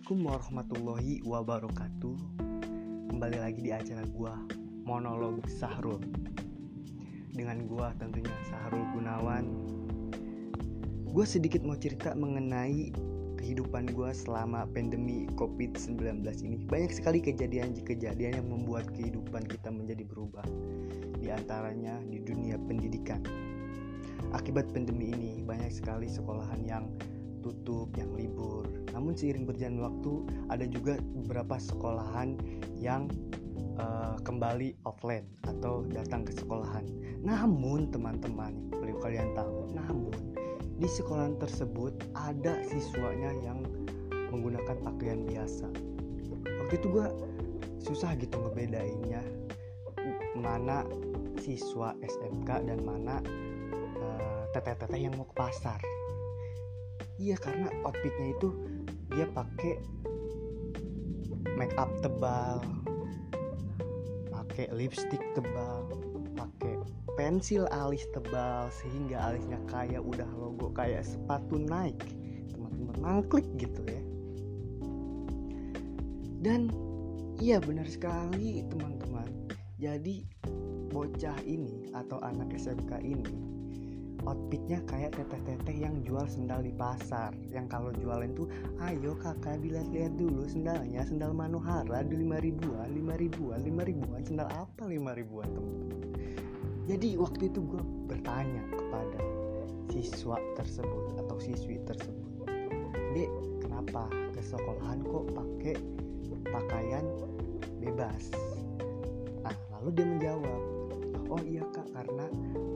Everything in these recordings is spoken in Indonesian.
Assalamualaikum warahmatullahi wabarakatuh. Kembali lagi di acara gua Monolog Sahrul. Dengan gua tentunya Sahrul Gunawan. Gua sedikit mau cerita mengenai kehidupan gua selama pandemi COVID-19 ini. Banyak sekali kejadian-kejadian yang membuat kehidupan kita menjadi berubah. Di antaranya di dunia pendidikan. Akibat pandemi ini banyak sekali sekolahan yang tutup, yang libur. Namun seiring berjalan waktu, ada juga beberapa sekolahan yang uh, kembali offline atau datang ke sekolahan. Namun teman-teman, perlu kalian tahu, namun di sekolahan tersebut ada siswanya yang menggunakan pakaian biasa. Waktu itu gue susah gitu ngebedainnya mana siswa SMK dan mana uh, teteh-teteh yang mau ke pasar iya karena outfitnya itu dia pakai make up tebal pakai lipstick tebal pakai pensil alis tebal sehingga alisnya kayak udah logo kayak sepatu Nike. Teman-teman mangklik gitu ya. Dan iya benar sekali teman-teman. Jadi bocah ini atau anak SMK ini outfitnya kayak teteh-teteh yang jual sendal di pasar. Yang kalau jualan tuh ayo kakak dilihat-lihat dulu sendalnya. Sendal Manohara di lima ribuan lima ribuan lima ribuan. Sendal apa lima ribuan teman-teman? Jadi waktu itu gue bertanya kepada siswa tersebut atau siswi tersebut dek kenapa ke sekolahan kok pakai pakaian bebas? Nah lalu dia menjawab oh iya kak karena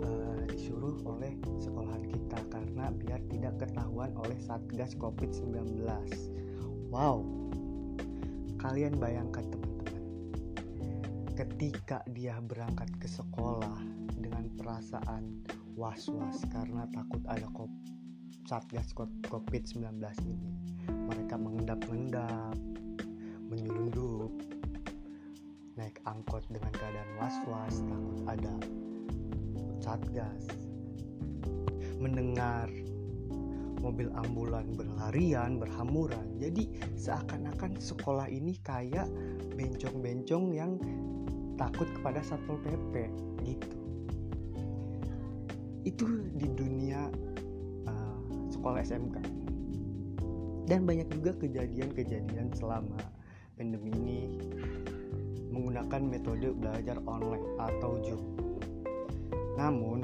uh, disuruh oleh sekolahan kita karena biar tidak ketahuan oleh satgas covid-19 wow. Kalian bayangkan teman-teman. Ketika dia berangkat ke sekolah dengan perasaan was-was karena takut ada satgas covid-19 ini mereka mengendap-endap menyelundup naik angkot dengan keadaan was-was takut ada satgas. Mendengar mobil ambulan berlarian berhamuran jadi seakan-akan sekolah ini kayak bencong-bencong yang takut kepada satpol pp gitu. Itu di dunia uh, sekolah SMK dan banyak juga kejadian-kejadian selama pandemi ini menggunakan metode belajar online atau Zoom. Namun,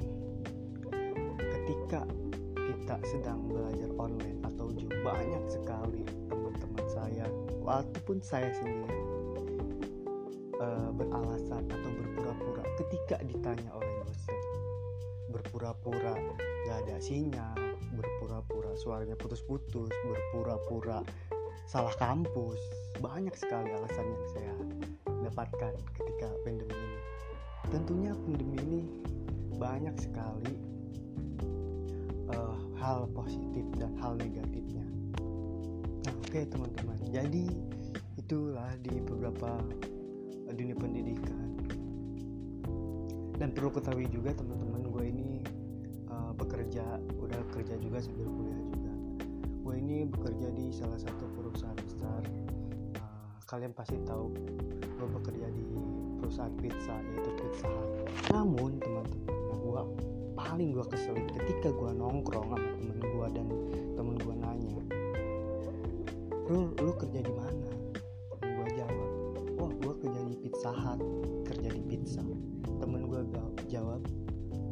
ketika kita sedang belajar online atau Zoom, banyak sekali teman-teman saya, walaupun saya sendiri, uh, beralasan atau berpura-pura ketika ditanya oleh dosen. Berpura-pura gak ada sinyal, berpura-pura suaranya putus-putus, berpura-pura salah kampus. Banyak sekali alasan yang saya dapatkan ketika pandemi ini. Tentunya pandemi ini banyak sekali uh, hal positif dan hal negatifnya. Nah, oke okay, teman-teman. Jadi itulah di beberapa uh, dunia pendidikan. Dan perlu ketahui juga teman-teman gue ini uh, bekerja, udah kerja juga sambil kuliah juga. Gue ini bekerja di salah satu perusahaan besar. Kalian pasti tahu gue bekerja di perusahaan pizza yaitu Pizza Hut. Namun teman-teman gue paling gue keselin ketika gue nongkrong sama temen gue dan temen gue nanya lu lu kerja di mana? Gue jawab wah gue kerja di Pizza Hut kerja di pizza. Temen gue jawab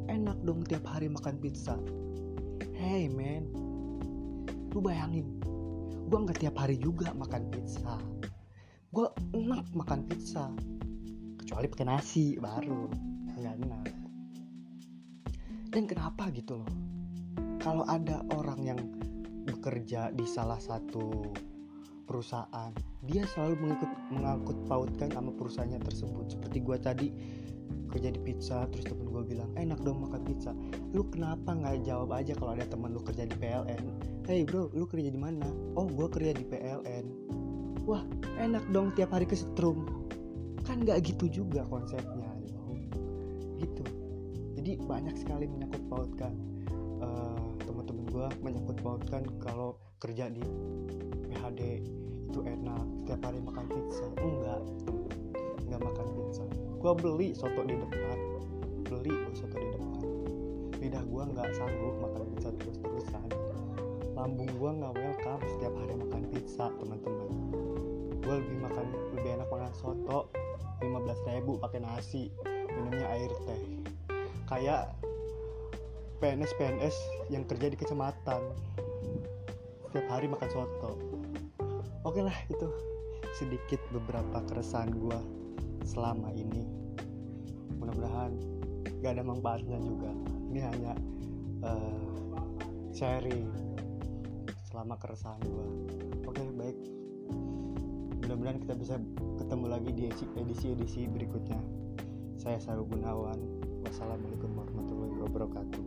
enak dong tiap hari makan pizza. Hey man lu bayangin gue nggak tiap hari juga makan pizza gue enak makan pizza. Kecuali pakai nasi baru. Nggak enak. Dan kenapa gitu loh? Kalau ada orang yang bekerja di salah satu perusahaan dia selalu mengikut mengangkut pautkan sama perusahaannya tersebut. Seperti gue tadi kerja di pizza terus temen gue bilang enak dong makan pizza. Lu kenapa nggak jawab aja kalau ada temen lu kerja di PLN hey bro lu kerja di mana? Oh gue kerja di PLN wah enak dong tiap hari kesetrum. Kan nggak gitu juga konsepnya gitu. Jadi banyak sekali menyangkut pautkan uh, teman-teman gue menyangkut pautkan kalau kerja di PHD itu enak setiap hari makan pizza. Enggak. Enggak makan pizza. Gue beli soto di depan. Beli soto di depan. Lidah gue nggak sanggup makan pizza terus terusan lambung gue nggak welcome setiap hari makan pizza teman-teman gue lebih makan lebih enak makan soto 15 ribu pakai nasi minumnya air teh. Kayak PNS PNS yang kerja di kecamatan. Setiap hari makan soto. Oke lah itu sedikit beberapa keresahan gue selama ini. Mudah-mudahan gak ada manfaatnya juga. Ini hanya uh, sharing selama keresahan gue oke baik mudah-mudahan kita bisa ketemu lagi di edisi-edisi berikutnya. Saya Saru Gunawan wassalamualaikum warahmatullahi wabarakatuh